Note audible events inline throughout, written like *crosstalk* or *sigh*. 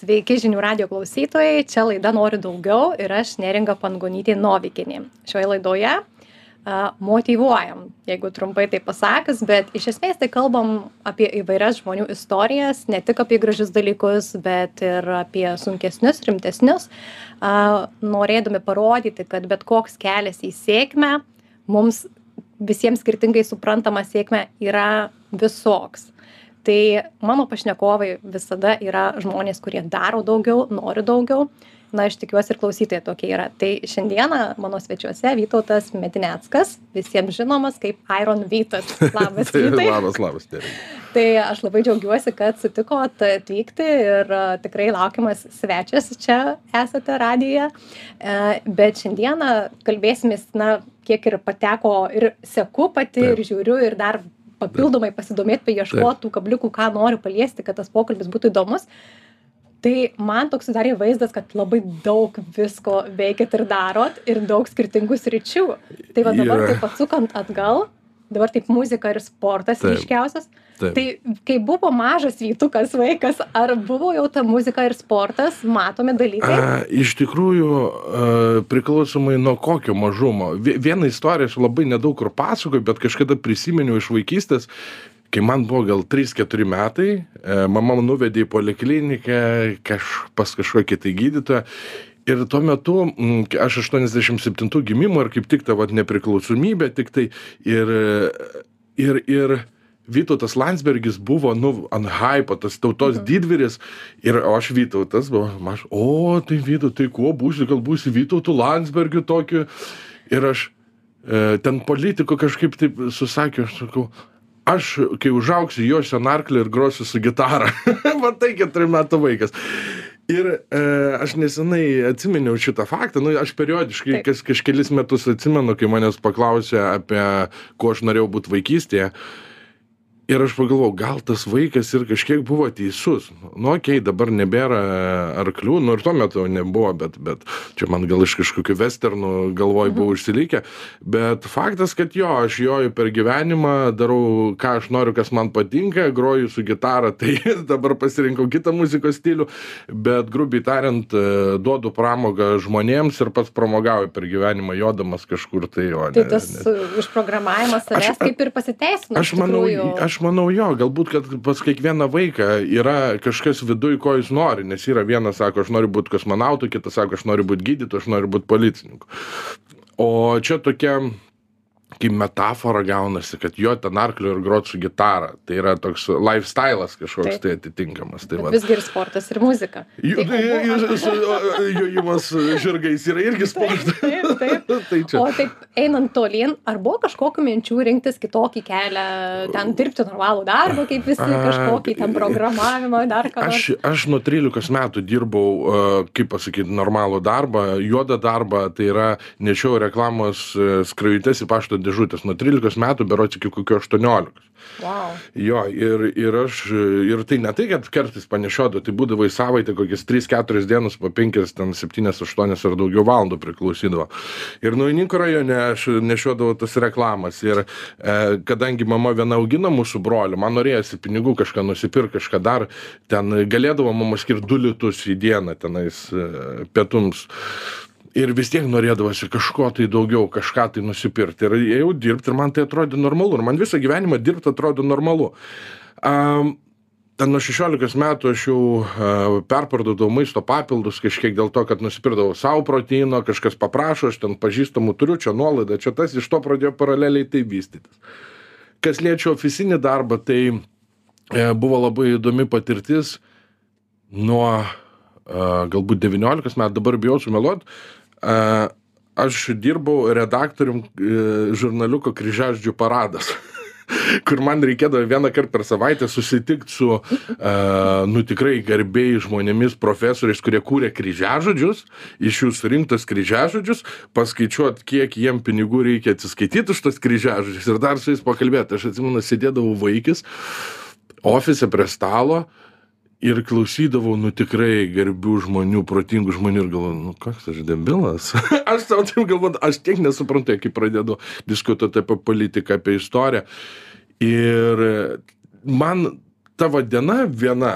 Sveiki žinių radio klausytojai, čia laida Noriu daugiau ir aš neringa Pangonytė Novikinė. Šioje laidoje a, motivuojam, jeigu trumpai tai pasakas, bet iš esmės tai kalbam apie įvairias žmonių istorijas, ne tik apie gražius dalykus, bet ir apie sunkesnius, rimtesnius, a, norėdami parodyti, kad bet koks kelias į sėkmę mums visiems skirtingai suprantama sėkmė yra visoks tai mano pašnekovai visada yra žmonės kurie daro daugiau nori daugiau. Na aš tikiuosi ir klausytojai tokie yra. Tai šiandieną mano svečiuose vytautas medineckas visiems žinomas kaip airon vytas. Labas *laughs* vytai. Labas, labas, Neringa. tai aš labai džiaugiuosi kad sutikot atvykti ir a, tikrai laukiamas svečias čia esate radijuje E, bet šiandieną kalbėsimės na kiek ir pateko ir seku pati ir žiūriu ir dar papildomai pasidomėt paieškot tų kabliukų ką noriu paliesti kad tas pokalbis būtų įdomus. Tai man toks susidarė vaizdas kad labai daug visko veikiat ir darot ir daug skirtingų sričių. Tai va dabar Yra. taip atsukant atgal dabar taip muzika ir sportas Taip. ryškiausias Taip. tai kai buvo mažas vytukas vaikas ar buvo jau ta muzika ir sportas matomi dalykai A, iš tikrųjų, a, priklausomai nuo kokio mažumo. Vie- Vieną istoriją aš labai nedaug kur pasakoju, bet kažkada prisiminiau iš vaikystės, kai man buvo gal 3-4 metai, e, mama nuvedė į polikliniką kaž, pas kažkokį tai gydytoją. Ir tuo metu, mm, aš 87 gimimo ir kaip tik ta vat, nepriklausomybė, tik tai ir, ir, ir Vytautas Landsbergis buvo, nu, ant hypo, tas tautos didvyris ir aš Vytautas, buvo, aš, o, tai Vytautas, tai kuo būsi, gal būsi Vytautų Landsbergiu tokiu. Ir aš e, ten politiko kažkaip taip susakė, aš sakau, aš, kai užauksiu, josiu ant arklį ir grosiu su gitara. *laughs* Matai, keturių metų vaikas. Ir e, aš nesenai atsiminiau šitą faktą, nu, aš periodiškai Taip. kas kažkelis metus atsimenu, kai manęs paklausė apie, kuo aš norėjau būti vaikystėje. Ir aš pagalvojau, gal tas vaikas ir kažkiek buvo teisus. Nu, okei, dabar nebėra arklių, nu ir tuo metu nebuvo, bet, bet čia man gal iš kažkokių westernų galvoj buvo užsilikę. Bet faktas, kad jo, aš joju per gyvenimą, darau, ką aš noriu, kas man patinka, groju su gitara, *laughs* tai dabar pasirinkau kitą muzikos stilių, bet grubiai tariant, e, duodu pramogą žmonėms ir pats pramogauju per gyvenimą, jodamas kažkur tai, o tai ne. tas ne. uh, užprogramavimas savęs Aš- kaip ir pasiteisino Aš manau, tikrųjų. Aš manau jo, galbūt, kad pas kiekvieną vaiką yra kažkas viduj, ko jis nori, nes yra vienas sako, aš noriu būti kosmonautu, kitas sako, aš noriu būti gydytoju, aš noriu būti policininku. O čia tokia kaip metafora gaunasi, kad jo ten arklio ir grot su gitara. Tai yra toks lifestyle'as kažkoks Taip. tai atitinkamas. Tai visgi ir sportas ir muzika Tai tai- Jojimas žirgais yra irgi sportas. taip taip *laughs* Tai čia. o taip einant tolyn ar buvo kažkokių minčių rinktis kitokį kelią ten dirbti normalų darbą kaip visi kažkokį ten programavimą dar ką Aš, aš nuo 13 metų dirbau, kaip pasakyti, normalų darbą, juodą darbą, tai yra nešiau reklamos uh, skrajutes į pašto dėžutės. Nuo 13 metų berots iki kokio 18. wow. Jo, ir, ir aš, ir tai ne tai, kad kartais panešiodavau, tai būdavo į savaitę kokias 3-4 dienas po 5, ten 7-8 ar daugiau valandų priklausydavo. Ir Nuininko rajone aš nešiodavau tas reklamas. Ir e, kadangi mama viena augina mūsų brolių, man norėjosi pinigų kažką nusipirkti, kažką dar, ten galėdavo mama skirti 2 litus į dieną tenais e, pietums. Ir vis tiek norėdavosi kažko tai daugiau, kažką tai nusipirkti. Ir ėjau dirbti ir man tai atrodė normalu. Ir man visą gyvenimą dirbti atrodo normalu. Um, ten nuo 16 metų aš jau perparduodavau maisto papildus kažkiek dėl to, kad nusipirkdavau savo proteino, kažkas paprašo, aš ten pažįstamų turiu, čia nuolaida, čia tas, iš to pradėjo paraleliai tai vystytis. Kas liečia ofisinį darbą, tai e, buvo labai įdomi patirtis nuo galbūt 19 metų, dabar bijau sumeluot, a, aš dirbau redaktorium e, žurnaliuko kryžiaždžių paradas. *laughs* kur man reikėdavo vieną kartą per savaitę susitikti su, uh, nu tikrai garbėjai žmonėmis, profesoriais, kurie kūrė kryžiažodžius, iš jų surinktas kryžiažodžius, paskaičiuot, kiek jiem pinigų reikia atsiskaityti už tas kryžiažodžius ir dar su jais pakalbėti. Aš atsimenu, sėdėdavau vaikis ofise prie stalo ir klausydavau, nu tikrai garbių žmonių, protingų žmonių ir galvoju, nu koks aš debilas. *laughs* aš savo taip galvoju, aš tiek nesuprantu, kai pradedu diskutuoti apie politiką, apie istoriją. Ir man tavo diena viena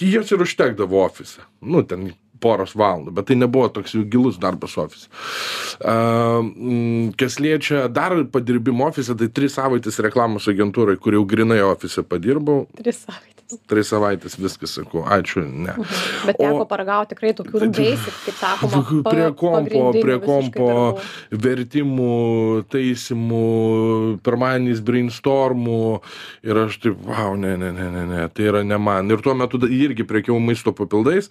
jas ir užtekdavo ofise. Nu, ten poros valandų, bet tai nebuvo toks jau gilus darbas ofise. Kas liečia dar padirbimo ofise, tai tris savaitės reklamos agentūrai, kur jau grinai ofise padirbau. Tris savaitės tris savaites viskas sakau ačiū ne. Mhm. bet teko O- paragaut tikrai tokių basic kaip sakoma *laughs* prie kompo prie kompo vertimų taisymų pirmadieniais brainstormų ir aš taip vau ne ne ne ne ne tai yra ne man. Ir tuo metu irgi prekiavau maisto papildais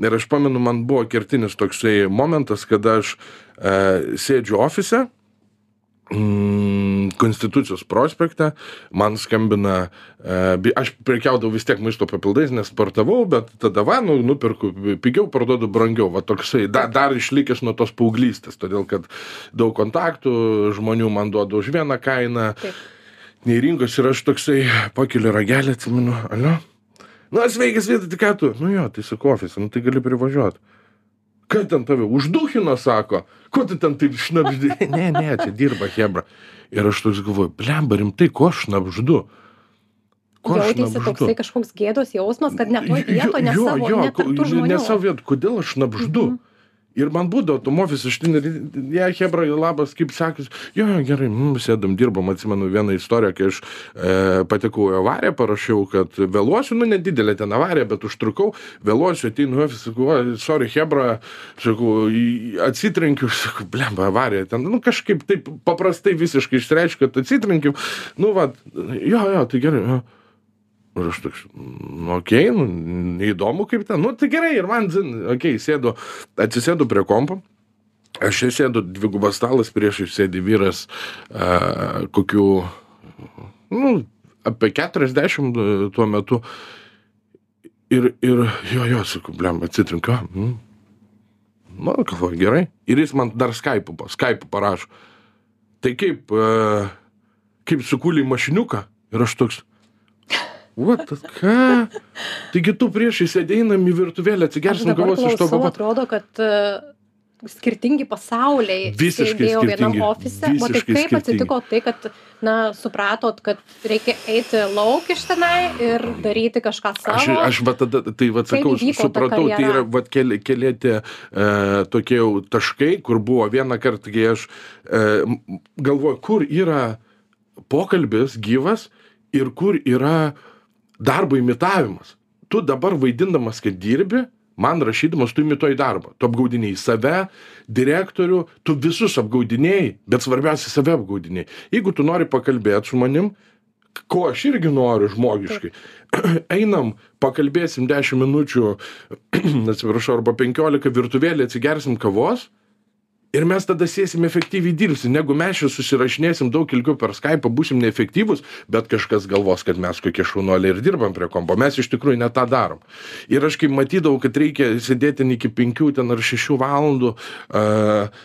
ir aš pamenu man buvo kertinis toksai momentas kada aš e, sėdžiu ofise Konstitucijos prospekte, man skambina, e, aš prekiaudavau vis tiek maisto papildais, nes sportavau, bet tada va, nu, nupirku pigiau, parduodu brangiau, va toksai, da, dar išlikęs nuo tos paauglystės, todėl kad daug kontaktų, žmonių man duoda už vieną kainą, Taip. nei rinkos ir aš toksai pakeliu ragelį, atsimenu, alio. Na, sveikas, vietai, tai ką tu? Nu jo, tai sakau, ofisą, nu tai gali privažiuoti. Ką ten tave užduhino, sako, ko tu ten taip šnapždi? *laughs* Ne, ne, čia dirba Hebra. Ir aš toks galvoju, blemba, rimtai, ko aš šnapždu? Ko aš Jautėsi toksai kažkoks gėdos jausmas, kad ne toj vietoj, ne Jo, savo, jo, ne ne- savo vietoj, kodėl aš šnapždu? Mhm. Ir man būdavo tom ofise, aš ten, ja, Hebra, labas, kaip sakas, jo, jo, gerai, mm, sėdam, dirbam, atsimenu vieną istoriją, kai aš e, patekau į avariją, parašiau, kad vėluosiu, nu, nedidelė ten avarija, bet užtrukau, vėluosiu, ateinu į ofisą, sakau, "Oi, sorry, Hebra, sakau, atsitrenkiu, *laughs* sakau, blemba, avarija, ten, nu, kažkaip taip paprastai visiškai išreiškiu, kad atsitrenkiu, nu, va, jo, jo, tai gerai, jo. Ir aš toks, nu, okei, okay, nu, neįdomu kaip ten, nu, tai gerai, ir man, okei, okay, sėdu, atsisėdu prie kompo, aš sėdu dvigubas stalas, prieš sėdi vyras a, kokių, nu, apie 40 tuo metu. Ir, ir jo, jo, sakau, blem, atsitrinka. Mm. Nu, galvoju, gerai. Ir jis man dar Skype, Skype parašo. Tai kaip, a, kaip sukūlė mašiniuką. Ir aš toks, What, ką? Taigi tu prieš įsėdeinam į virtuvėlę, atsigersim kavos iš to klausau, baba. atrodo, kad uh, skirtingi pasauliai Visiškai sėdėjo vienam ofise. O tai kaip skirtingi. atsitiko tai, kad, na, supratot, kad reikia eiti lauk iš tenai ir daryti kažką savo? Aš, aš va tada, tai va sakau, įvyko ta supratau, tai yra va keli, keli tie e, tokie jau taškai, kur buvo vieną kartą, kai aš e, galvoju, kur yra pokalbis gyvas ir kur yra darbo imitavimas. Tu dabar vaidindamas, kad dirbi, man rašydamas, tu imituoji darbą. Tu apgaudiniai save, direktorių, tu visus apgaudiniai, bet svarbiausia save apgaudiniai. Jeigu tu nori pakalbėti su manim, ko aš irgi noriu žmogiškai. *clears throat* Einam, pakalbėsim 10 minučių, *clears throat* atsiprašau, arba 15 virtuvėlį, atsigersim kavos ir mes tada sėsim efektyviai dirbsim, negu mes čia susirašinėsim daug ilgiau per Skype, būsim neefektyvus, bet kažkas galvos, kad mes kokie šaunuoliai ir dirbam prie kompo. Mes iš tikrųjų ne tą darom. Ir aš kaip matydavau, kad reikia sėdėti ten iki 5 ten ar 6 valandų, uh,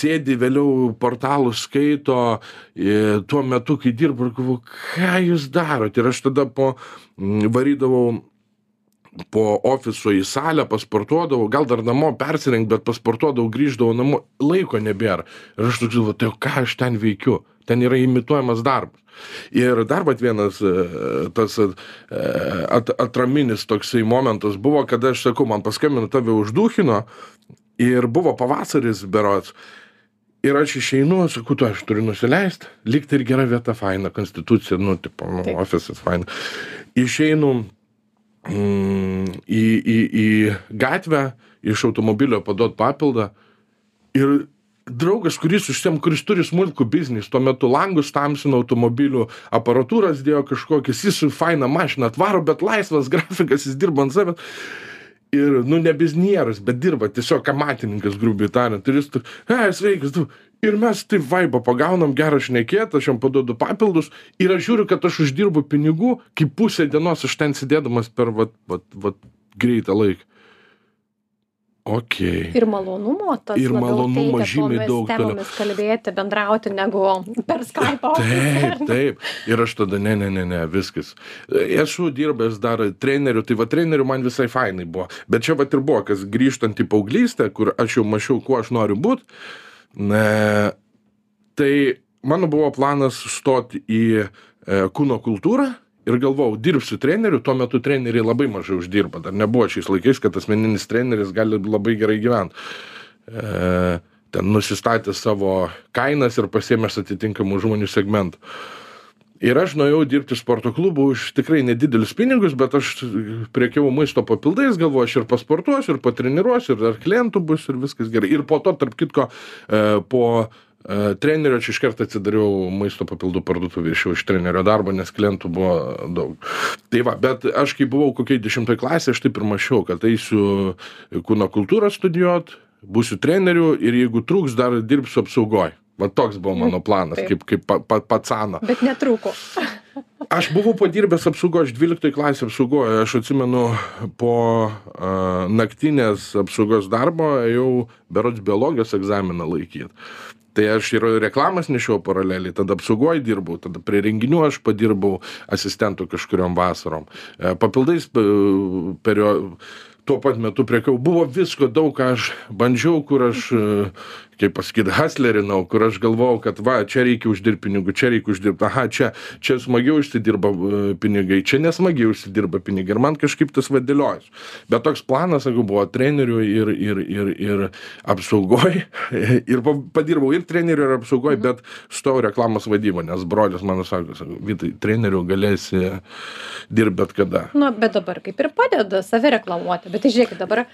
sėdi vėliau portalų skaito, e, tuo metu, kai dirbu, ir galvoju, ką jūs darote. Ir aš tada po varydavau po ofiso į salę, pasportuodavau, gal dar namo persirengt, bet pasportuodavau, grįždavau namo, laiko nebėra. Ir aš toks galvoju, tai o ką aš ten veikiu? Ten yra imituojamas darbas. Ir dar vat vienas e, tas e, at, atraminis toksai momentas buvo, kada aš sakau, man paskambino tave užduhino ir buvo pavasaris berots. Ir aš išeinu, sakau, tu aš turiu nusileisti, likti ir gera vieta, faina, konstitucija, nu, tipo, nu, ofisas, faina. Išeinu mm, į, į, į gatvę, iš automobilio paduot papildą ir draugas, kuris užsiem, kuris turi smulkų biznį, tuo metu langus tamsino automobilių, aparatūras dėjo kažkokias, jis su faina mašina atvaro, bet laisvas *laughs* grafikas, jis dirba ant savęs. Ir, nu, ne biznieras, bet dirba tiesiog amatininkas, grubiai tariant. Ir jis, tu, hei, sveikas, tu. Ir mes taip vaibą pagaunam, gerą šnekėtą, aš jam paduodu papildus ir aš žiūriu, kad aš uždirbu pinigų, kaip pusę dienos aš ten sėdėdamas per, vat, vat, vat, greitą laiką. Ok. Ir malonumo tas Ir malonumo žymiai daug toliau. temomis kalbėti, bendrauti, negu per Skype. Taip, taip. Ir aš tada, ne, ne, ne, ne, viskas. Esu dirbęs dar treneriu, tai va treneriu man visai fainai buvo. Bet čia va ir buvo, kas grįžtant į paauglystę, kur aš jau mačiau, kuo aš noriu būti. Tai mano buvo planas stoti į e, kūno kultūrą ir galvojau dirbsiu treneriu. Tuo metu treneriai labai mažai uždirba. Dar nebuvo šiais laikais kad asmeninis treneris gali labai gerai gyvent. E, ten nusistatė savo kainas ir pasiėmęs atitinkamų žmonių segmentų ir aš nuėjau dirbti sporto klubą už tikrai nedidelius pinigus bet aš prekiavau maisto papildais galvoju aš ir pasportuosiu ir patreniruosiu ir dar klientų bus ir viskas gerai. Ir po to tarp kitko e, po e, trenerio aš iškart atsidariau maisto papildų parduotuvę išėjau iš trenerio darbo nes klientų buvo daug. Tai va bet aš kai buvau kokioj dešimtoj klasėj aš taip ir mąsčiau kad eisiu kūno kultūrą studijuot būsiu treneriu ir jeigu trūks dar dirbsiu apsaugoj va toks buvo mano planas Taip. kaip kaip pa, pa, pacano Bet netrūko. *laughs* aš buvau padirbęs apsaugoj aš dvyliktoj klasėj apsaugoj aš atsimenu po a, naktinės apsaugos darbo ėjau berods biologijos egzaminą laikyt tai aš ir reklamas nešiau paraleliai tada apsaugoj dirbau tada prie renginių aš padirbau asistentu kažkuriom vasarom E, papildais p- perio tuo pat metu prekiau buvo visko daug ką aš bandžiau kur aš e, kaip pasakyt haslerinau kur aš galvojau kad va čia reikia uždirbt pinigų čia reikia uždirbt aha čia čia smagiau užsidirba e, pinigai čia nesmagiai užsidirba pinigai ir man kažkaip tas va dėliojos bet toks planas sakau buvo treneriu ir ir ir ir apsaugoj *laughs* ir pa- padirbau ir treneriu ir apsaugoj bet stojau reklamos vadybą nes brolis mano sako sako vytai treneriu galėsi dirbt bet kada Nu, bet dabar kaip ir padeda save reklamuoti. Bet tai žiūrėkit, dabar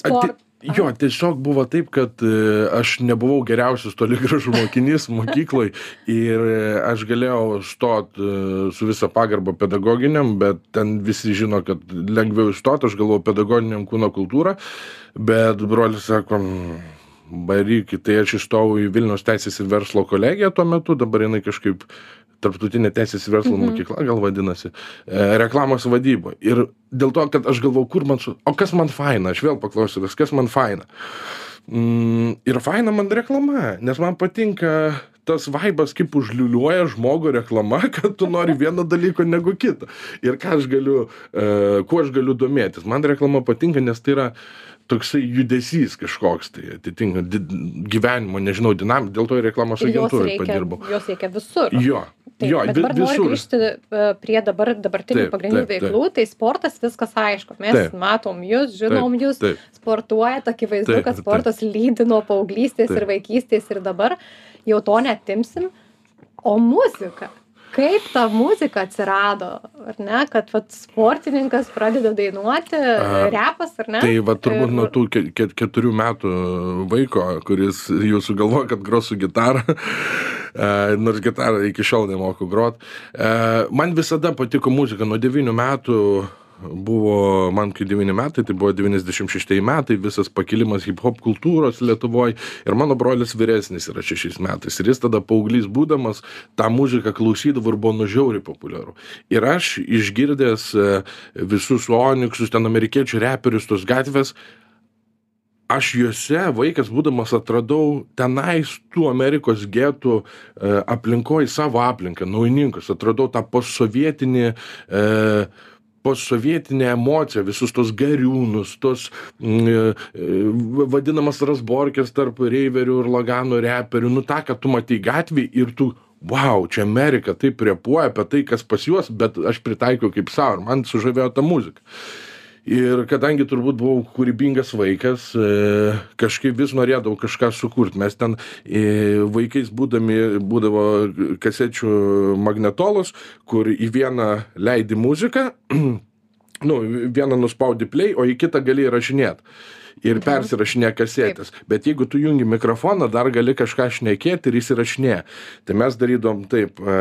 sport. Jo, tiesiog buvo taip, kad e, aš nebuvau geriausias toli gražu mokinys mokykloj ir e, aš galėjau stot e, su visa pagarba pedagoginiam, bet ten visi žino, kad lengviau įstot, aš galvojau pedagoginiam kūno kultūrą, bet brolis sako, "Mm, barykit, tai aš įstojau į Vilnius teisės ir verslo kolegiją tuo metu, dabar jinai kažkaip tarptautinė teisės ir verslo Mhm. mokykla gal vadinasi, e, reklamos vadyba. Ir dėl to, kad aš galvau, kur man su... O kas man faina? Aš vėl paklausiu, kas man faina. Mm, ir faina man reklama, nes man patinka tas vaibas, kaip užliuliuoja žmogų reklama, *laughs* kad tu nori vieno dalyko negu kito. Ir ką aš galiu, e, kuo aš galiu domėtis. Man reklama patinka, nes tai yra toksai judesys kažkoks, tai atitinka gyvenimo, nežinau, dinamika, dėl to ir reklamos agentūrai padirbau. jos reikia visur. Jo, Taip, jo, bet dabar noriu visur. grįžti e, prie dabar dabartinių Taip, pagrindinių taip, taip. veiklų, tai sportas viskas aišku. Mes Taip. matom jūs, žinom jūs, Taip, sportuojat, akivaizdu, Taip, kad taip. sportas lydi nuo paauglystės Taip. ir vaikystės ir dabar jau to netimsim. O muzika? Kaip ta muzika atsirado, ar ne, kad vat, sportininkas pradeda dainuoti, repas, ar ne? Tai va turbūt nuo tų ke- ke- keturių metų vaiko, kuris jau sugalvoja, kad gros su gitara, *laughs* e, nors gitarą iki šiol nemoku grot. E, Man visada patiko muzika. Nuo devynių metų buvo, man kai devyni metai, tai buvo 96 metai, visas pakilimas hip hop kultūros Lietuvoje. Ir mano brolis vyresnis yra šešiais metais. Ir jis tada paauglys būdamas tą muziką klausydavo ir buvo nužiauriai populiaru. Ir aš išgirdęs e, visus Onyxus, ten amerikiečių reperius, tos gatvės, aš juose vaikas būdamas atradau tenais tų Amerikos getų e, aplinkoj savo aplinką, naujininkus, atradau tą postsovietinį e, postsovietinę emociją, visus tos gariūnus, tos mm, e, vadinamas rasborkės tarp reiverių ir laganų reperių, nu tą, kad tu matai gatvį ir tu Wow, čia Amerika taip repuoja apie tai, kas pas juos, bet aš pritaikiau kaip savo ir man sužavėjo ta muzika. Ir kadangi turbūt buvau kūrybingas vaikas, e, kažkaip vis norėdavau kažką sukurti. Mes ten e, vaikais būdami, būdavo kasečių magnetolos, kur į vieną leidi muziką, *clears throat* nu, vieną nuspaudi play, o į kitą gali įrašinėti. Ir persirašinė kasetės. Bet jeigu tu jungi mikrofoną, dar gali kažką šnekėti ir įsirašinė. Tai mes darydom taip. e,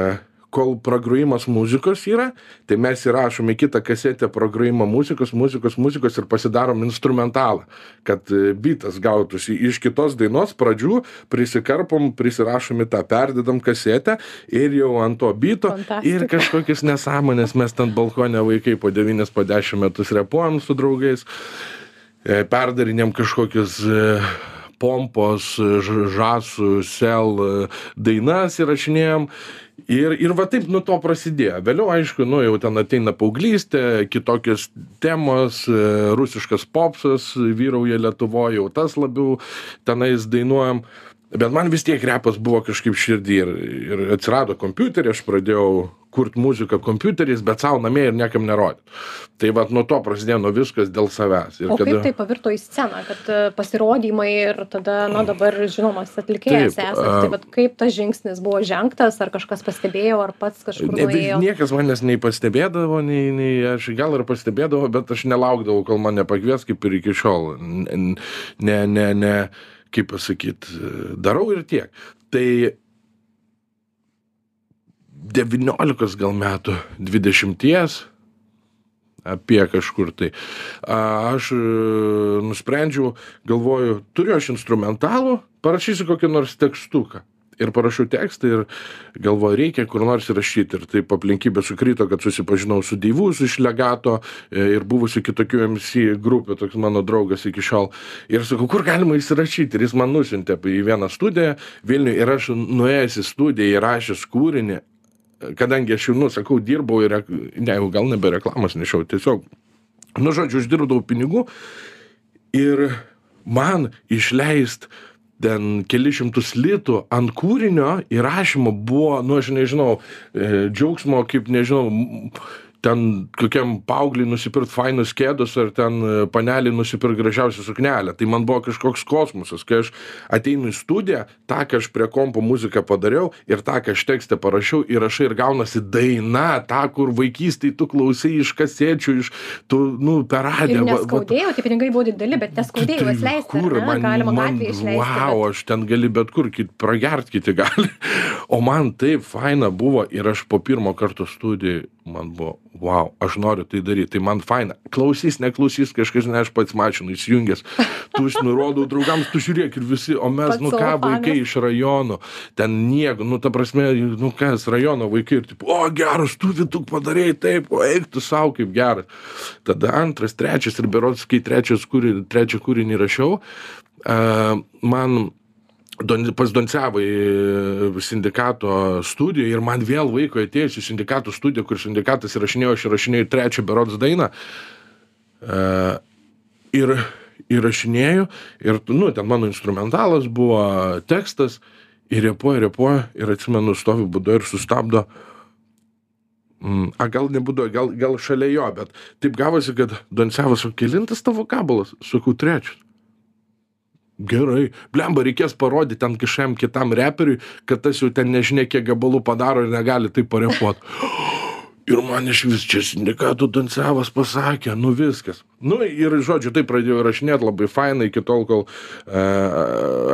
kol pragrojimas muzikos yra, tai mes įrašom į kitą kasetę pragrojimą muzikos, muzikos, muzikos ir pasidarom instrumentalą, kad e, bitas gautųsi iš kitos dainos pradžių, prisikarpom, prisirašom į tą, perdedam kasetę ir jau ant to bito Fantastika. ir kažkokias nesąmonės mes ten balkone vaikai po 9, po 10 metus repuojam su draugais, e, perdarinėm kažkokius e, pompos, žasų, sel dainas įrašinėjom. Ir, ir va taip nuo to prasidėjo. Vėliau, aišku, nu jau ten ateina paauglystė, kitokios temos, e, rusiškas popsas vyrauja Lietuvoje, jau tas labiau tenais dainuojam. Bet man vis tiek repas buvo kažkaip širdį ir, ir atsirado kompiuterį, aš pradėjau kurt muziką kompiuteriais, bet savo namie ir niekam nerodyti. Tai vad nuo to prasidėjo nuo viskas dėl savęs. Ir O kada... kaip tai pavirto į sceną, kad e, pasirodymai ir tada, na dabar žinomas atlikėjas esate, tai vat kaip tas žingsnis buvo žengtas, ar kažkas pastebėjo, ar pats kažkur Ne, nuėjo? niekas manęs nei pastebėdavo, nei, nei aš gal ir pastebėdavau, bet aš nelaukdavau, kol mane pakvies, kaip ir iki šiol. Ne, ne, ne, kaip pasakyti, darau ir tiek. Tai 19 gal metų, 20 apie kažkur tai. Aš e, nusprendžiau, galvoju, turiu aš instrumentalų, parašysiu kokį nors tekstuką. Ir parašiau tekstą ir galvoju, reikia kur nors įrašyti. Ir taip aplinkybė sukrito, kad susipažinau su Deivu, su Išlegato e, ir buvusiu kitokiu MC grupė, toks mano draugas iki šiol. Ir sakau, kur galima įsirašyti. Ir jis man nusintė į vieną studiją Vilniuje ir aš nuėjęs į studiją įrašęs kūrinį, kadangi aš jau, nu, sakau, dirbau ir, ne, jau gal nebe reklamas nešiau, tiesiog, nu, žodžiu, uždirbdavau pinigų ir man išleist ten keli šimtus litų ant kūrinio įrašymo buvo, nu, aš nežinau, e, džiaugsmo, kaip nežinau, ten kokiam paaugliui nusipirkt fainus kėdus ar ten e, panelį nusipirkt gražiausią suknelę. Tai man buvo kažkoks kosmosas, kai aš ateinu į studiją, tą, ką aš prie kompo muziką padariau ir tą, ką aš tekstą parašiau, įrašai ir gaunasi daina, ta, kur vaikystėje tu klausai iš kasėčių, iš, tu, nu, per Ir radiją. va- neskaudėjo, tie pinigai buvo dideli, bet neskaudėjo juos leisti. kur, man, Galima man, išleisti. Wow, bet- aš ten gali bet kur, kit, pragert kiti gali. *laughs* O man taip faina buvo ir aš po pirmo karto studijai, man buvo, wow, aš noriu tai daryti, tai man faina. Klausys, neklausys, kažkas, ne aš pats mašinų įsijungęs. Tu aš nurodau draugams, tu žiūrėk ir visi, o mes, nu ką, vaikai iš rajonų, ten nieko, nu ta prasme, nu kas, rajono vaikai ir taip, o geras, tu vituk padarėjai taip, o eik tu savo kaip geras. Tada antras, trečias ir berods, kai trečias kūrinį, trečią kūrinį rašiau, a, man Don, pas Doncevai sindikato studiją ir man vėl vaiko atėjus į sindikato studiją, kur sindikatas įrašinėjo, aš įrašinėjau trečią berods dainą. Uh, ir įrašinėjau ir, nu, ten mano instrumentalas buvo tekstas ir repuoja, repuoja ir atsimenu, stovi būdu ir sustabdo. Mm, a, gal nebūdu, gal, gal šalia jo, bet taip gavosi, kad Doncevas, o kilintas tavo kabalas, sakau, trečias. Gerai, blemba, reikės parodyti ten kažkam kitam reperiui, kad tas jau ten nežinia, kiek gabalų padaro ir negali taip parepuoti. *gasps* Ir man iš vis čia sindikatų Dancevas pasakė, nu viskas. Nu ir žodžiu, tai pradėjau rašinėti labai fainai iki tol, kol e,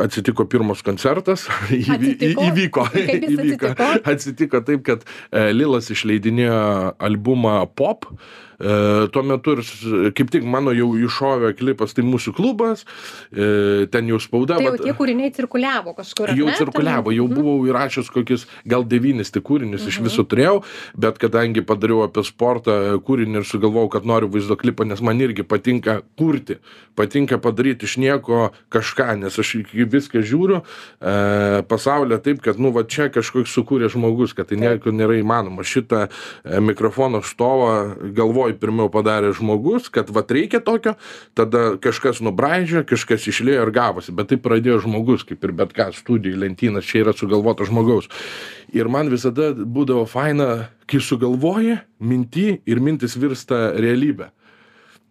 atsitiko pirmas koncertas. *laughs* Įvy, Atsitiko? įvyko. Įvyko. atsitiko? atsitiko taip, kad e, Lilas išleidinėjo albumą Pop. E, tuo metu ir kaip tik mano jau iššovė klipas, tai mūsų klubas, e, ten jau spauda. Tai jau vat- tie kūriniai cirkuliavo kažkur. Jau ne? cirkuliavo, jau Mhm. buvau įrašęs kokius gal devynis tik kūrinius iš viso turėjau, bet kadangi padariau apie sportą kūrinį ir sugalvojau, kad noriu vaizdo klipą, nes man irgi patinka kurti, patinka padaryti iš nieko kažką, nes aš viską žiūriu e, pasaulyje taip, kad, nu, va čia kažkoks sukūrė žmogus, kad tai nieko nėra įmanoma. Šitą e, mikrofono stovą galvoj pirmiau padarė žmogus, kad va reikia tokio, tada kažkas nubraidžia, kažkas išlėjo ir gavosi, bet tai pradėjo žmogus, kaip ir bet ką studijų lentynas, čia yra sugalvota žmogaus. Ir man visada būdavo faina, kai sugalvoji minti ir mintis virsta realybė.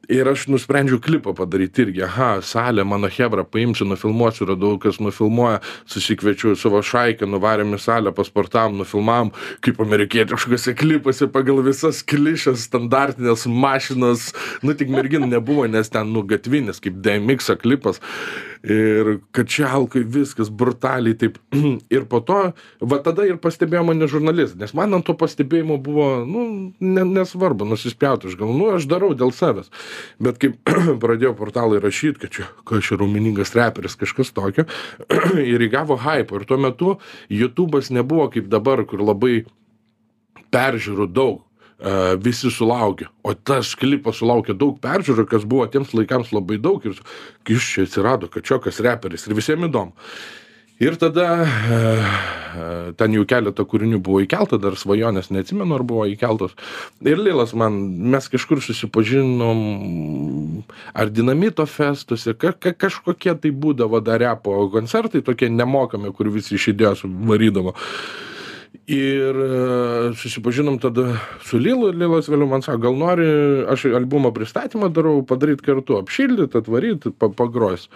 Ir aš nusprendžiau klipą padaryti irgi. Aha, salė, mano hebra, paimsiu, nufilmuosiu, radau, kas nufilmuoja, susikviečiu savo šaiką, nuvarėm į salę, pasportavom, nufilmavom, kaip amerikietiškose klipuose pagal visas klišės, standartinės mašinas. Nu, tik merginų nebuvo, nes ten, nu, gatvinis, kaip DMX klipas. Ir kad čia alkai viskas brutaliai taip. *clears throat* ir po to, va tada ir pastebėjo mane žurnalistas, nes man ant to pastebėjimo buvo, nu, ne, nesvarbu, nusispjauti, aš galvoju, nu, aš darau dėl savęs. Bet kaip *clears throat* pradėjau portalai rašyti, kad čia, čia raumeningas reperis, kažkas tokio, *clears throat* ir įgavo hype. Ir tuo metu YouTube'as nebuvo kaip dabar, kur labai peržiūrų daug. Uh, visi sulaukė, o tas klipas sulaukė daug peržiūrų, kas buvo tiems laikams labai daug ir iš čia atsirado kačiokas reperis ir visiems įdomu. Ir tada uh, ten jau keletą kūrinių buvo įkelta, dar svajonės neatsimenu, ar buvo įkeltos. Ir Lilas man, mes kažkur susipažinom, ar dinamito festuose, ka, ka, kažkokie tai būdavo dar repo koncertai, tokie nemokami, kur visi iš idėjos varydavo. Ir e, susipažinom tada su Lilu ir Lilas vėliau man sako, gal nori, aš albumo pristatymą darau, padaryti kartu, apšildyti, atvaryti, pagrojus.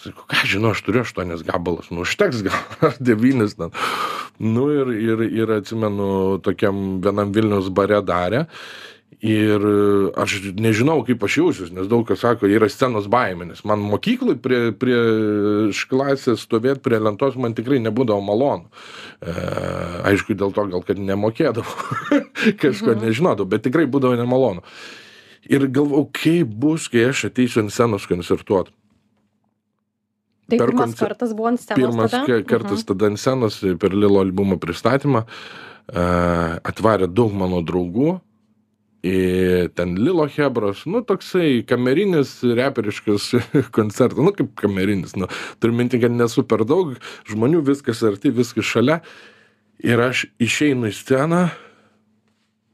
Sakau, ką žinau, aš turiu aštuonis gabalus, nu užteks gal, *laughs* ar devynis ten. Nu ir, ir, ir atsimenu, tokiam vienam Vilnius bare darė ir aš nežinau kaip aš jausiuos nes daug kas sako yra scenos baimė nes man mokykloj prie prie klasės stovėt prie lentos man tikrai nebūdavo malonu e, aišku dėl to gal kad nemokėdavau *laughs* kažko Mhm. nežinodavau bet tikrai būdavo nemalonu ir galvojau kaip bus kai aš ateisiu ant scenos koncertuot Tai Per pirmas koncer- kartas buvo ant scenos pirmas tada? ka- kartas tada ant scenos per Lilo albumo pristatymą e, atvarė daug mano draugų. Ir ten Lilo Hebros, nu toksai kamerinis, reperiškas *laughs* koncertas, nu kaip kamerinis, nu turiu minti, kad nesu per daug žmonių, viskas arti, viskas šalia. Ir aš išeinu į sceną,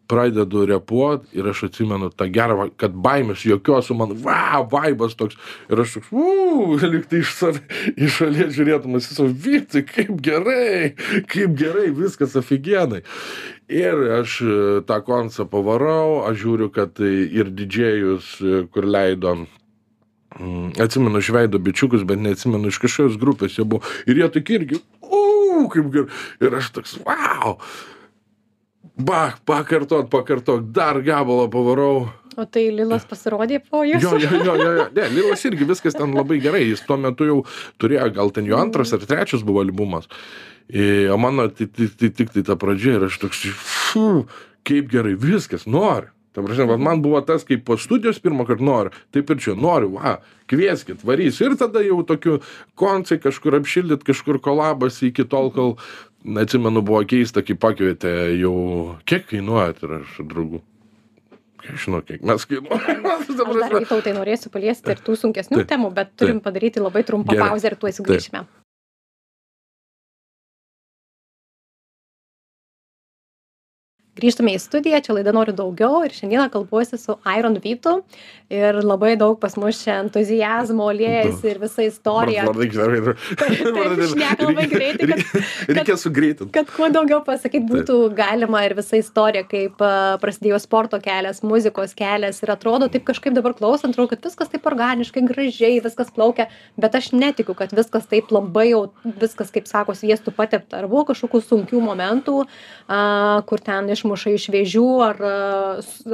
pradedu repuot ir aš atsimenu tą gerą, va- kad baimės jokios, man, wow, vaibas toks. Ir aš toks, uuu, liktai *laughs* iš, iš šalies žiūrėdamas į savo vytį, kaip gerai, kaip gerai, viskas aфиgenai. Ir aš e, tą koncą pavarau, aš žiūriu, kad tai ir didžėjus, e, kur leido Mm, atsimenu iš veido bičiukus, bet neatsimenu iš kažkokios grupės jie buvo. Ir jie tokie irgi, uuu, kaip gerai. Ir aš toks, wow. Bach, pakartot, pakartot, dar gabalą pavarau. O tai Lilas pasirodė po jūsų? Jo, jo, jo, jo, jo. Ne, Lilas irgi viskas ten labai gerai. Jis tuo metu jau turėjo, gal ten jo antras ar trečias buvo albumas. I, o mano tai tai- tai tik tai ta pradžia ir aš toks, fu, kaip gerai, viskas, noriu. Ta prasme, man buvo tas, kaip po studijos pirmą kartą noriu, taip ir čia noriu, va, kvieskit, varys. Ir tada jau tokiu koncai kažkur apšildyt, kažkur kolabas iki tol, kol, atsimenu, buvo keista, kai pakvietė jau, kiek kainuojat ir aš. Kiek žinau, kiek mes kainuojame. *laughs* Aš dar vytautai norėsiu paliesti ir tų sunkesnių Taip, temų, bet turim padaryti labai trumpą Gerai. pauzę ir tuoj sugrįšime. Grįžtame į studiją, čia laida noriu daugiau ir šiandieną kalbuosi su Iron Vytu ir labai daug pas mus čia entuzijazmo liejasi ir visa istorija. *laughs* Taip, šneka labai greitai, Reikia sugreitinti. kad kuo daugiau pasakyt būtų galima ir visa istorija, kaip prasidėjo sporto kelias, muzikos kelias ir atrodo taip kažkaip dabar klausant, atrodo, kad viskas taip organiškai, gražiai, viskas plaukia, bet aš netikiu, kad viskas taip labai jau, viskas, kaip sako, sviestų patepta. Ar buvo kažkokių sunkių momentų, kur ten išmuša iš vėžių, ar,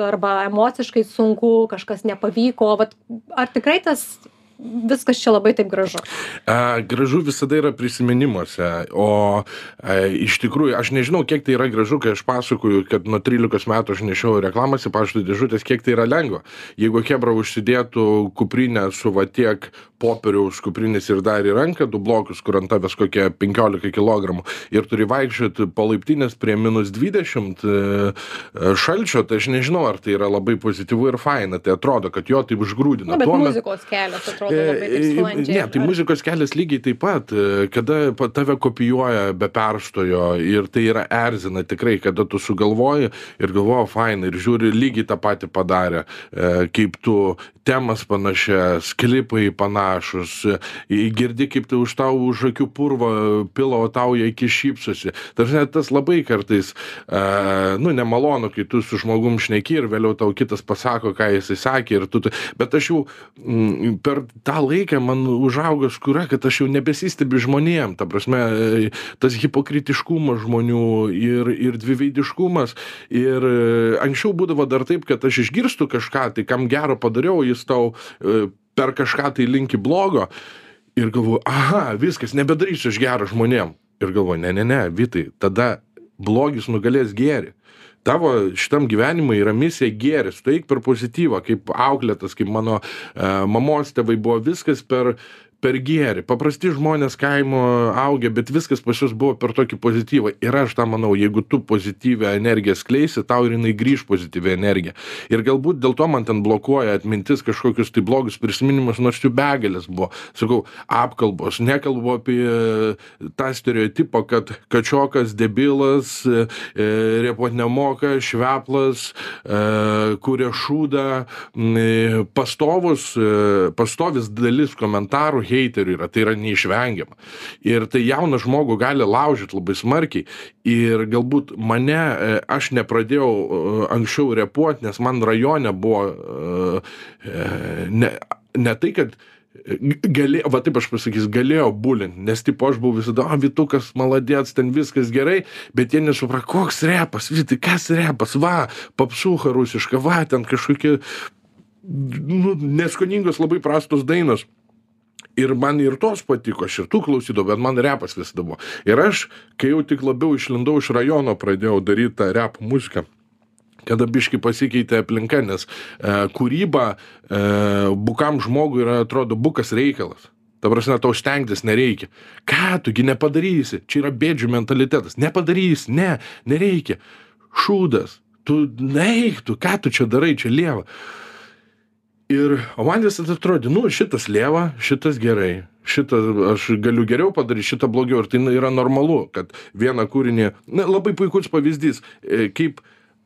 arba emociškai sunku, kažkas nepavyko, Vat, ar tikrai tas viskas čia labai taip gražu? A, gražu visada yra prisiminimuose, o a, iš tikrųjų, aš nežinau, kiek tai yra gražu, kai aš pasakoju, kad nuo 13 metų aš nešiau reklamas į pašto dėžutės, kiek tai yra lengva. Jeigu Hebra užsidėtų kuprinę su va tiek popieriaus kuprinės ir dar į ranką, du blokus, kur ant tavęs kokie 15 kg ir turi vaikščioti po laiptinės prie minus 20 e, e, šalčio, tai aš nežinau, ar tai yra labai pozityvu ir faina, tai atrodo, kad jo taip užgrūdina. Na, bet Tuo muzikos kelias atrodo labai taip E. Ne, tai muzikos kelias lygiai taip pat, e, kada tave kopijuoja be perstojo ir tai yra erzina tikrai, kada tu sugalvoji ir galvoji, faina, ir žiūri lygiai tą patį padarė, e, kaip tu temas panašias, klipai panašus, e, girdi, kaip tai už tau už akių purvo pila, o tau jie iki šypsosi. Dažnai tas labai kartais, e, nu, nemalonu, kai tu su žmogum šneki ir vėliau tau kitas pasako, ką jisai sakė ir tu, bet aš jau per tą laiką man užaugo skūra, kad aš jau nebesistebiu žmonėm, ta prasme, e, tas hipokritiškumas žmonių ir, ir dviveidiškumas. Ir e, anksčiau būdavo dar taip, kad aš išgirstu kažką, tai kam gero padariau, jis tau e, per kažką tai linki blogo. Ir galvoju, aha, viskas, nebedarysiu aš gerą žmonėm. Ir galvoju, ne, ne, ne, Vitai, tada blogis nugalės gėrį. Tavo šitam gyvenimui yra misija gėris, tu eik per pozityvą, kaip auklėtas, kaip mano e, mamos tėvai buvo viskas per, per gėrį. Paprasti žmonės kaimo augę, bet viskas pas juos buvo per tokį pozityvą. Ir aš tą manau, jeigu tu pozityvę energiją skleisi, tau ir jinai grįž pozityvę energiją. Ir galbūt dėl to man ten blokuoja atmintis kažkokius tai blogus prisiminimus, nors jų begalės buvo. Sakau, apkalbos, nekalbu apie e, tą stereotipą, kad kačiokas, debilas, e, e, repot nemoka, šveplas, e, kuria šūdą, e, pastovus, e, pastovis dalis komentarų heiterių yra, tai yra neišvengiama. Ir tai jauną žmogų gali laužyti labai smarkiai. Ir galbūt mane, e, aš nepradėjau e, anksčiau repuoti, nes man rajone buvo e, ne, ne tai, kad galėjo, va taip aš pasakysiu, galėjo bulint, nes tipo aš buvau visada, o Vitukas maladėts, ten viskas gerai, bet jie nesupra, koks repas, Vitai, kas repas, va, papsuha rusiška, va, ten kažkokie, nu, neskoningos labai prastos dainos. Ir man ir tos patiko, aš ir tų klausydavau, bet man repas visada buvo. Ir aš, kai jau tik labiau išlindau iš rajono, pradėjau daryti tą rep muziką kada biški pasikeitė aplinka, nes e, kūryba e, bukam žmogui yra, atrodo, bukas reikalas. Ta prasme, tau stengtis nereikia. Ką tugi nepadarysi? Čia yra bėdžių mentalitetas. Nepadarysi, ne, nereikia. Šūdas. Tu neik, tu ką tu čia darai, čia lieva. Ir o man visada atrodė, nu, šitas lieva, šitas gerai, šitą aš galiu geriau padaryt, šitą blogiau. Ir tai yra normalu, kad vieną kūrinį, na, labai puikus pavyzdys, e, kaip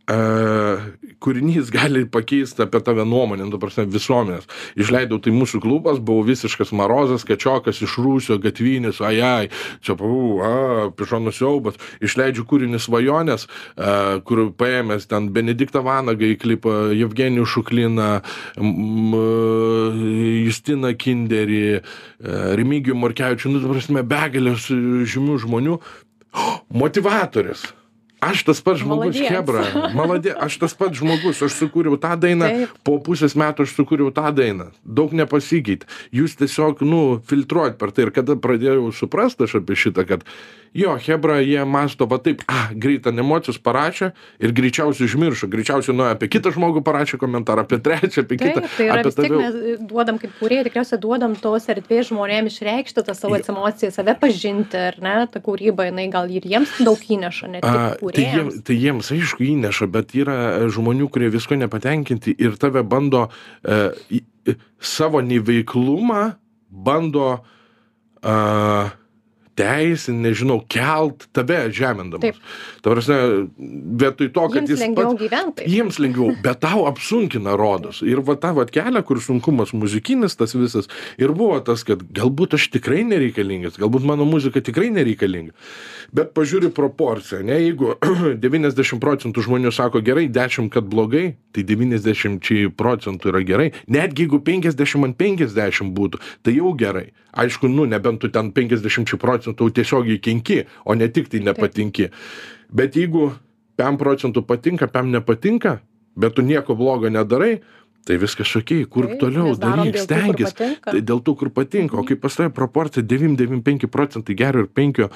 kūrinys gali pakeist apie tave nuomonę, nu, prasme, visuomenės. Išleidau tai mūsų klubas, buvau visiškas marozas, kečiokas iš Rūsio, gatvinis, ajai, čia, u, a, pišonų siaubas. Išleidžiu kūrinį svajonės, a, kur paėmęs ten Benediktą Vanagą į klipą, Evgenijų Šukliną, m, Justiną Kinderį, Remigijų Morkevičių, nu, prasme, begalės žymių žmonių. *gasps* Motivatorius aš tas pats žmogus chebra. Maladė aš tas pats žmogus aš sukūriau tą dainą Taip. po pusės metų aš sukūriau tą dainą. Daug nepasikeitė jūs tiesiog nu filtruojat per tai. Ir kada pradėjau suprast aš apie šitą kad jo chebra jie mąsto va taip a greit ant emocijos parašė ir greičiausiai užmiršo. Greičiausiai nuėjo apie kitą žmogų parašė komentarą apie trečią apie kitą Taip, tai yra vis tiek mes duodam kaip kūrėjai, tikriausiai duodam tos erdvės žmonėms išreikšti tas savo emocijas, save pažinti, ar ne, ta kūryba, jinai gal ir jiems daug įneša, ne tik Tai, kūrėjams. jiem, tai jiems aišku įneša, bet yra e, žmonių, kurie visko nepatenkinti ir tave bando e, į- savo neveiklumą, bando e, teisin, nežinau, kelt tave žemindamas. Ta prasme, vietoj to, kad Jiems jis lengviau pats... gyventi. Jiems lengviau, bet tau apsunkina rodos. Ir va tą va kelią, kur sunkumas muzikinis tas visas. Ir buvo tas, kad galbūt aš tikrai nereikalingas, galbūt mano muzika tikrai nereikalinga. Bet pažiūri proporciją, ne, jeigu *clears throat* 90 procentų žmonių sako gerai, 10 kad blogai, tai 90 procentų yra gerai. Netgi jeigu 50 ant 50 būtų, tai jau gerai. Aišku, nu, nebent tu ten 50 procentų tiesiogiai kenki, o ne tik tai nepatinki. Bet jeigu 5 procentų patinka, 5 nepatinka, bet tu nieko blogo nedarai, tai viskas ok, kur Taip, toliau daryk, patinka. Tai dėl to, kur patinka. O kai pas tave proporcija 9-9-5 procentai gero ir 5,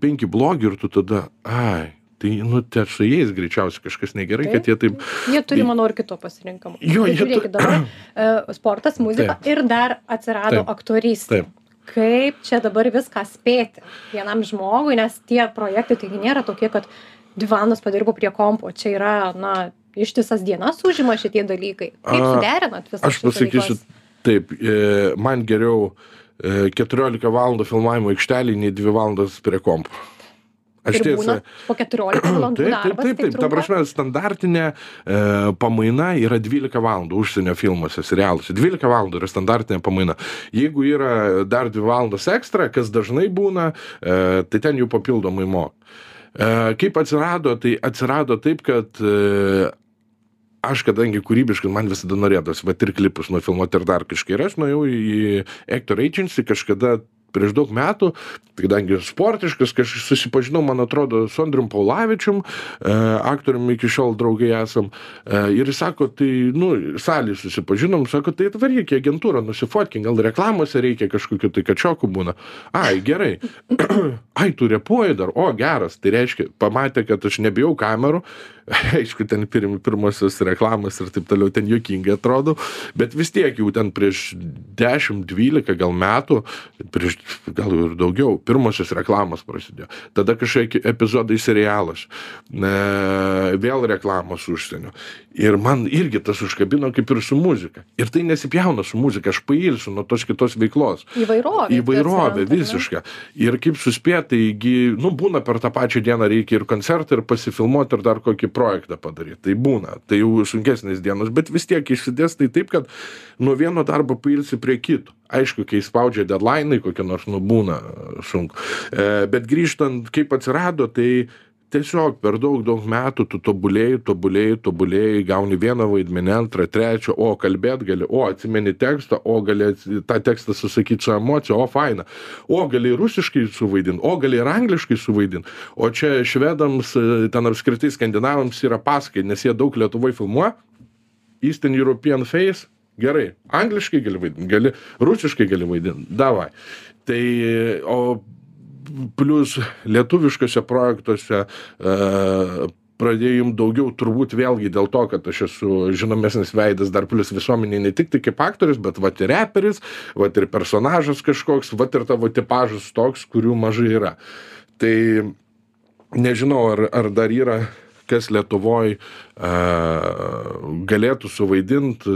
5 blogi ir tu tada, ai, tai, nu, te su jais greičiausiai kažkas negerai, Taip. kad jie taip... Jie turi, manau, ir kito pasirinkimo. Jo, Tai jie tu- žiūrėkit, dabar e, sportas, muzika ir dar atsirado Taip. aktorystė. Taip. Kaip čia dabar viską spėti vienam žmogui, nes tie projektai taigi nėra tokie, kad dvi valandas padirbu prie kompo. Čia yra, na, ištisas dienas užima šitie dalykai. Kaip suderinat visą Aš pasakysiu taip, e, man geriau e, 14 valandų filmavimo aikštelį, nei 2 valandas prie kompo. Aš Ir būna po 14 *clears throat* valandų Taip, taip, darbas. taip, taip. Ta prasme, standartinė e, pamaina yra 12 valandų užsienio filmuose, serialuose. 12 valandų yra standartinė pamaina. Jeigu yra dar 2 valandos ekstra, kas dažnai būna, e, tai ten jų papildomai mok. E, kaip atsirado, tai atsirado taip, kad e, aš kadangi kūrybiškai man visada norėtųsi, va ir klipus nufilmuoti ir dar kažkai. Ir aš nuėjau į Actor Agency kažkada prieš daug metų, kadangi sportiškas, kažkaip susipažinau, man atrodo, su Andrium Paulavičium, e, aktoriumi iki šiol draugai esam. E, ir jis sako, tai, nu, salį susipažinom, sako, tai atvaryk į agentūrą, nusifotkink, gal reklamose reikia kažkokiu tai kačiokų būna. Ai, gerai. *clears throat* Ai, tu repuoji dar, o geras, tai reiškia, pamatė, kad aš nebijau kamerų, *laughs* aišku, ten pirm, pirmosios reklamos ir taip toliau, ten juokingai atrodo, bet vis tiek jau ten prieš 10-12 gal metų, prieš gal ir daugiau, pirmosios reklamos prasidėjo. Tada kažkokie epizodai serialas, e, vėl reklamos užsienio. Ir man irgi tas užkabino kaip ir su muzika. Ir tai nesipjauna su muzika aš pailsiu nuo tos kitos veiklos. Įvairovė įvairovė visiška. Ir kaip suspėt taigi nu būna per tą pačią dieną reikia ir koncertą ir pasifilmuot ir dar kokį projektą padaryt. Tai būna tai jau sunkesnės dienos bet vis tiek išsidėstai taip kad nuo vieno darbo pailsi prie kito. Aišku kai spaudžia dedlainai kokie nors nu būna sunku. E, bet grįžtant kaip atsirado tai tiesiog per daug daug metų tu tobulėji tobulėji tobulėji gauni vieną vaidmenį antrą trečią o kalbėt gali o atsimeni tekstą o gali tą tekstą susakyt su emocija o faina. O gali rusiškai suvaidint o gali ir angliškai suvaidint. O čia švedams ten apskritai skandinavams yra pasakai nes jie daug lietuvoj filmuoja. Eastern european face gerai angliškai gali vaidint gali rusiškai gali vaidint davai. Tai o plius lietuviškuose projektuose e, pradėjom daugiau turbūt vėlgi dėl to kad aš esu žinomesnis veidas dar plius visuomenėj ne tik tai kaip aktorius bet vat ir reperis vat ir personažas kažkoks vat ir tavo tipažas toks kurių mažai yra. Tai nežinau ar ar dar yra kas lietuvoj a, galėtų suvaidint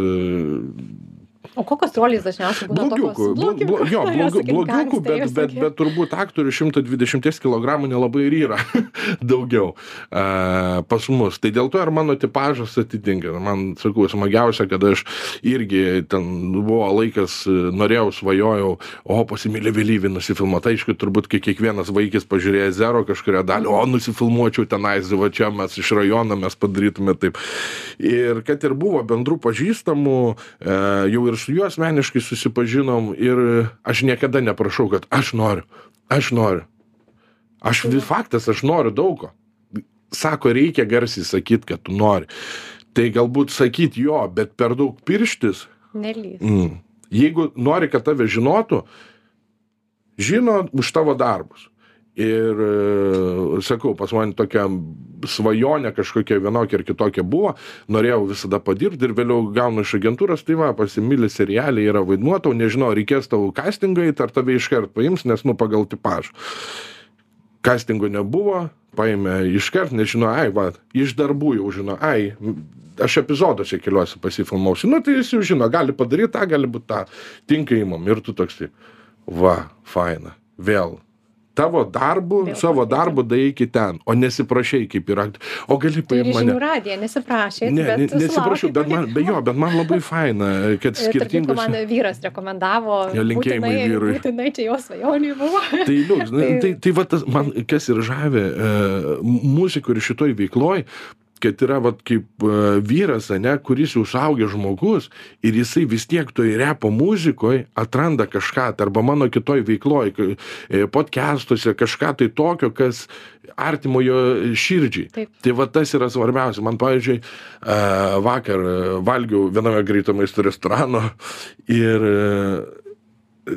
O kokios rolės dažniausiai būna blogiukų, tokios? blo, jo, *laughs* blogiu, blogiukų, bet, bet, bet... bet turbūt aktorių 120 kg nelabai ir yra *laughs* daugiau uh, pas mus. Tai dėl to ir mano tipažas atitinka. Man, sakau, smagiausia, kad aš irgi ten buvo laikas, norėjau, svajojau, o pasimylė vėlyvį nusifilmuoti. Aišku, turbūt kai kiekvienas vaikis pažiūrėjo zero kažkuria dalį, o nusifilmuočiau tenais, va čia mes iš rajono mes padarytume taip. Ir kad ir buvo bendrų pažįstamų, uh, jau ir su juo asmeniškai susipažinom ir aš niekada neprašau, kad aš noriu, aš noriu. Aš faktas, aš noriu daug ko. Sako, reikia garsiai sakyti, kad tu nori. Tai galbūt sakyti jo, bet per daug pirštis. Nelys. Mm. Jeigu nori, kad tave žinotų, žino už tavo darbus ir e, sakau pas mane tokia svajonė kažkokia vienokia ar kitokia buvo norėjau visada padirbt ir vėliau gaunu iš agentūros tai va pasimyli seriale yra vaidmuo tau nežinau ar reikės tau kastingą eit ar tave iškart paims nes nu pagal tipažą. Kastingo nebuvo paėmė iškart nes žino ai va iš darbų jau žino ai aš epizoduose keliuose pasifilmavausi nu tai jis jau žino gali padaryt tą gali būt tą tinka imam. Ir tu toksai va faina vėl tavo darbu Vėl savo darbu daeiki ten o nesiprašei kaip yra o gali ir paimt žinių mane radiją nesiprašė. ne ne nesiprašiau bet man be jo bet man labai faina kad *laughs* skirtingos Man vyras rekomendavo. Jo, linkėjimai būtinai- vyrui. Būtinai čia jo svajonė buvo. *laughs* tai liuks *laughs* Tai- tai tai va tas man kas ir žavi e, muzikoj ir šitoj veikloj kad yra vat kaip e, vyras ane kuris jau suaugęs žmogus ir jisai vis tiek toj repo muzikoj atranda kažką tai arba mano kitoj veikloj e, podcastuose kažką tai tokio kas artimo jo širdžiai Taip. tai va tas yra svarbiausia man pavyzdžiui e, vakar valgiau viename greito maisto restorano ir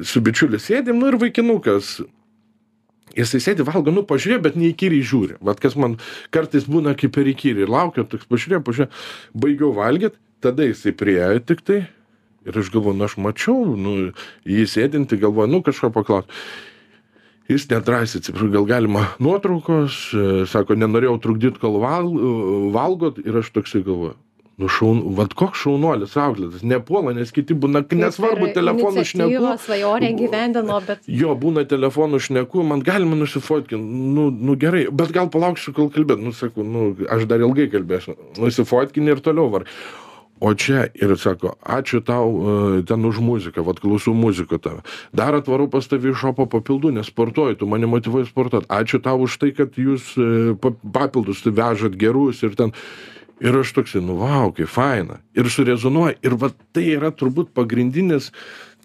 su bičiuliu sėdim nu ir vaikinukas jisai sėdi valgo nu pažiūrėjo bet neįkyriai žiūri. Vat kas man kartais būna kaip per įkyriai laukia toks pažiūrėjo pažiūrėjo baigiau valgyt tada jisai priėjo tiktai ir aš galvoju nu aš mačiau nu jį sėdintį galvoju nu kažko paklaust. Jis nedrąsiai atsiprašau gal galima nuotraukos e, sako nenorėjau trukdyt kol val valgot. Ir aš toksai galvoju nu šaun vat koks šaunuolis auklėtas nepuola nes kiti būna nesvarbu telefonu šneku. Svajonę gyvendino, bet jo būna telefonu šneku man galima nusifotkint nu nu gerai bet gal palauksiu kol kalbėt. Nu sakau nu aš dar ilgai kalbėsiu. Nusifotkini ir toliau var. O čia ir sako ačiū tau e, ten už muziką vat klausau muzikų tave. Dar atvarau pas tave į šopą papildų nes sportuoji tu mane motyvuoji sportuot. Ačiū tau už tai kad jūs e, pa- papildus tu vežat gerus ir ten ir aš toksai nu vau kaip faina. Ir surezonuoja. Ir vat tai yra turbūt pagrindinis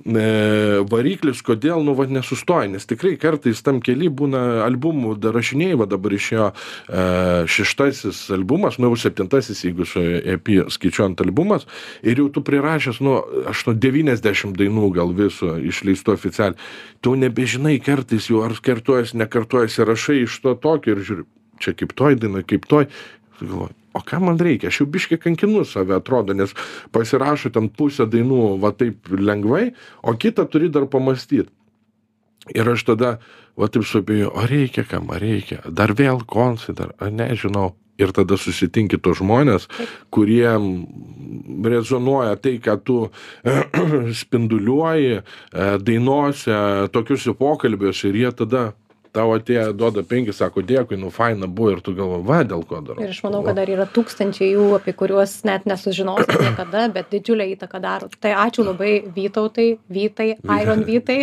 e, variklis kodėl nu vat nesustoja. Nes tikrai kartais tam kely būna albumų darašinėji va dabar išėjo e, šeštasis albumas nu jau septintasis jeigu su ep skaičiuojant albumas. Ir jau tu prirašęs nu aštuon devyniasdešim dainų gal viso išleistų oficialiai. Tu nebežinai kartais jau ar kartojasi nekartojasi rašai iš to tokio ir žiūri čia kaip toj dainoj kaip toj. Galvoju o ką man reikia? Aš jau biškį kankinu save atrodo nes pasirašo ten pusę dainų va taip lengvai o kitą turi dar pamąstyt. Ir aš tada va taip suabejojau ar reikia kam ar reikia? Dar vėl konsai dar ar nežinau. Ir tada susitinki tos žmonės, kurie rezonuoja tai, ką tu *clears throat* spinduliuoji e, dainuose, tokiuose pokalbiuose. Ir jie tada tau atėjo, duoda penki, sako dėkui, nu faina buvo ir tu galvo, va, dėl ko darau. Ir aš manau, kad dar yra tūkstančiai jų, apie kuriuos net nesužinosi *coughs* niekada, bet didžiulę įtaką daro. Tai ačiū labai Vytautai, Vytai, Iron *laughs* Vytai.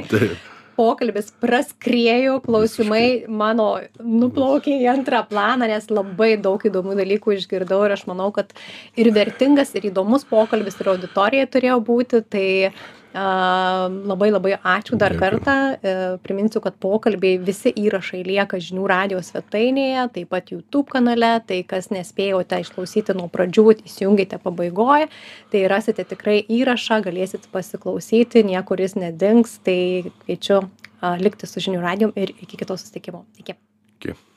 Pokalbis praskrėjo, klausimai mano nuplaukė į antrą planą, nes labai daug įdomių dalykų išgirdau ir aš manau, kad ir vertingas, ir įdomus pokalbis ir auditorija turėjo būti. Tai Labai labai ačiū dar Dėkui. kartą. E, priminsiu, kad pokalbiai visi įrašai lieka žinių radio svetainėje, taip pat YouTube kanale. Tai kas nespėjote išklausyti nuo pradžių, įsijungite pabaigoje. Tai rasite tikrai įrašą, galėsit pasiklausyti, niekur jis nedings. Tai kviečiu likti su žinių radijom ir iki kito susitikimo. Iki. Iki.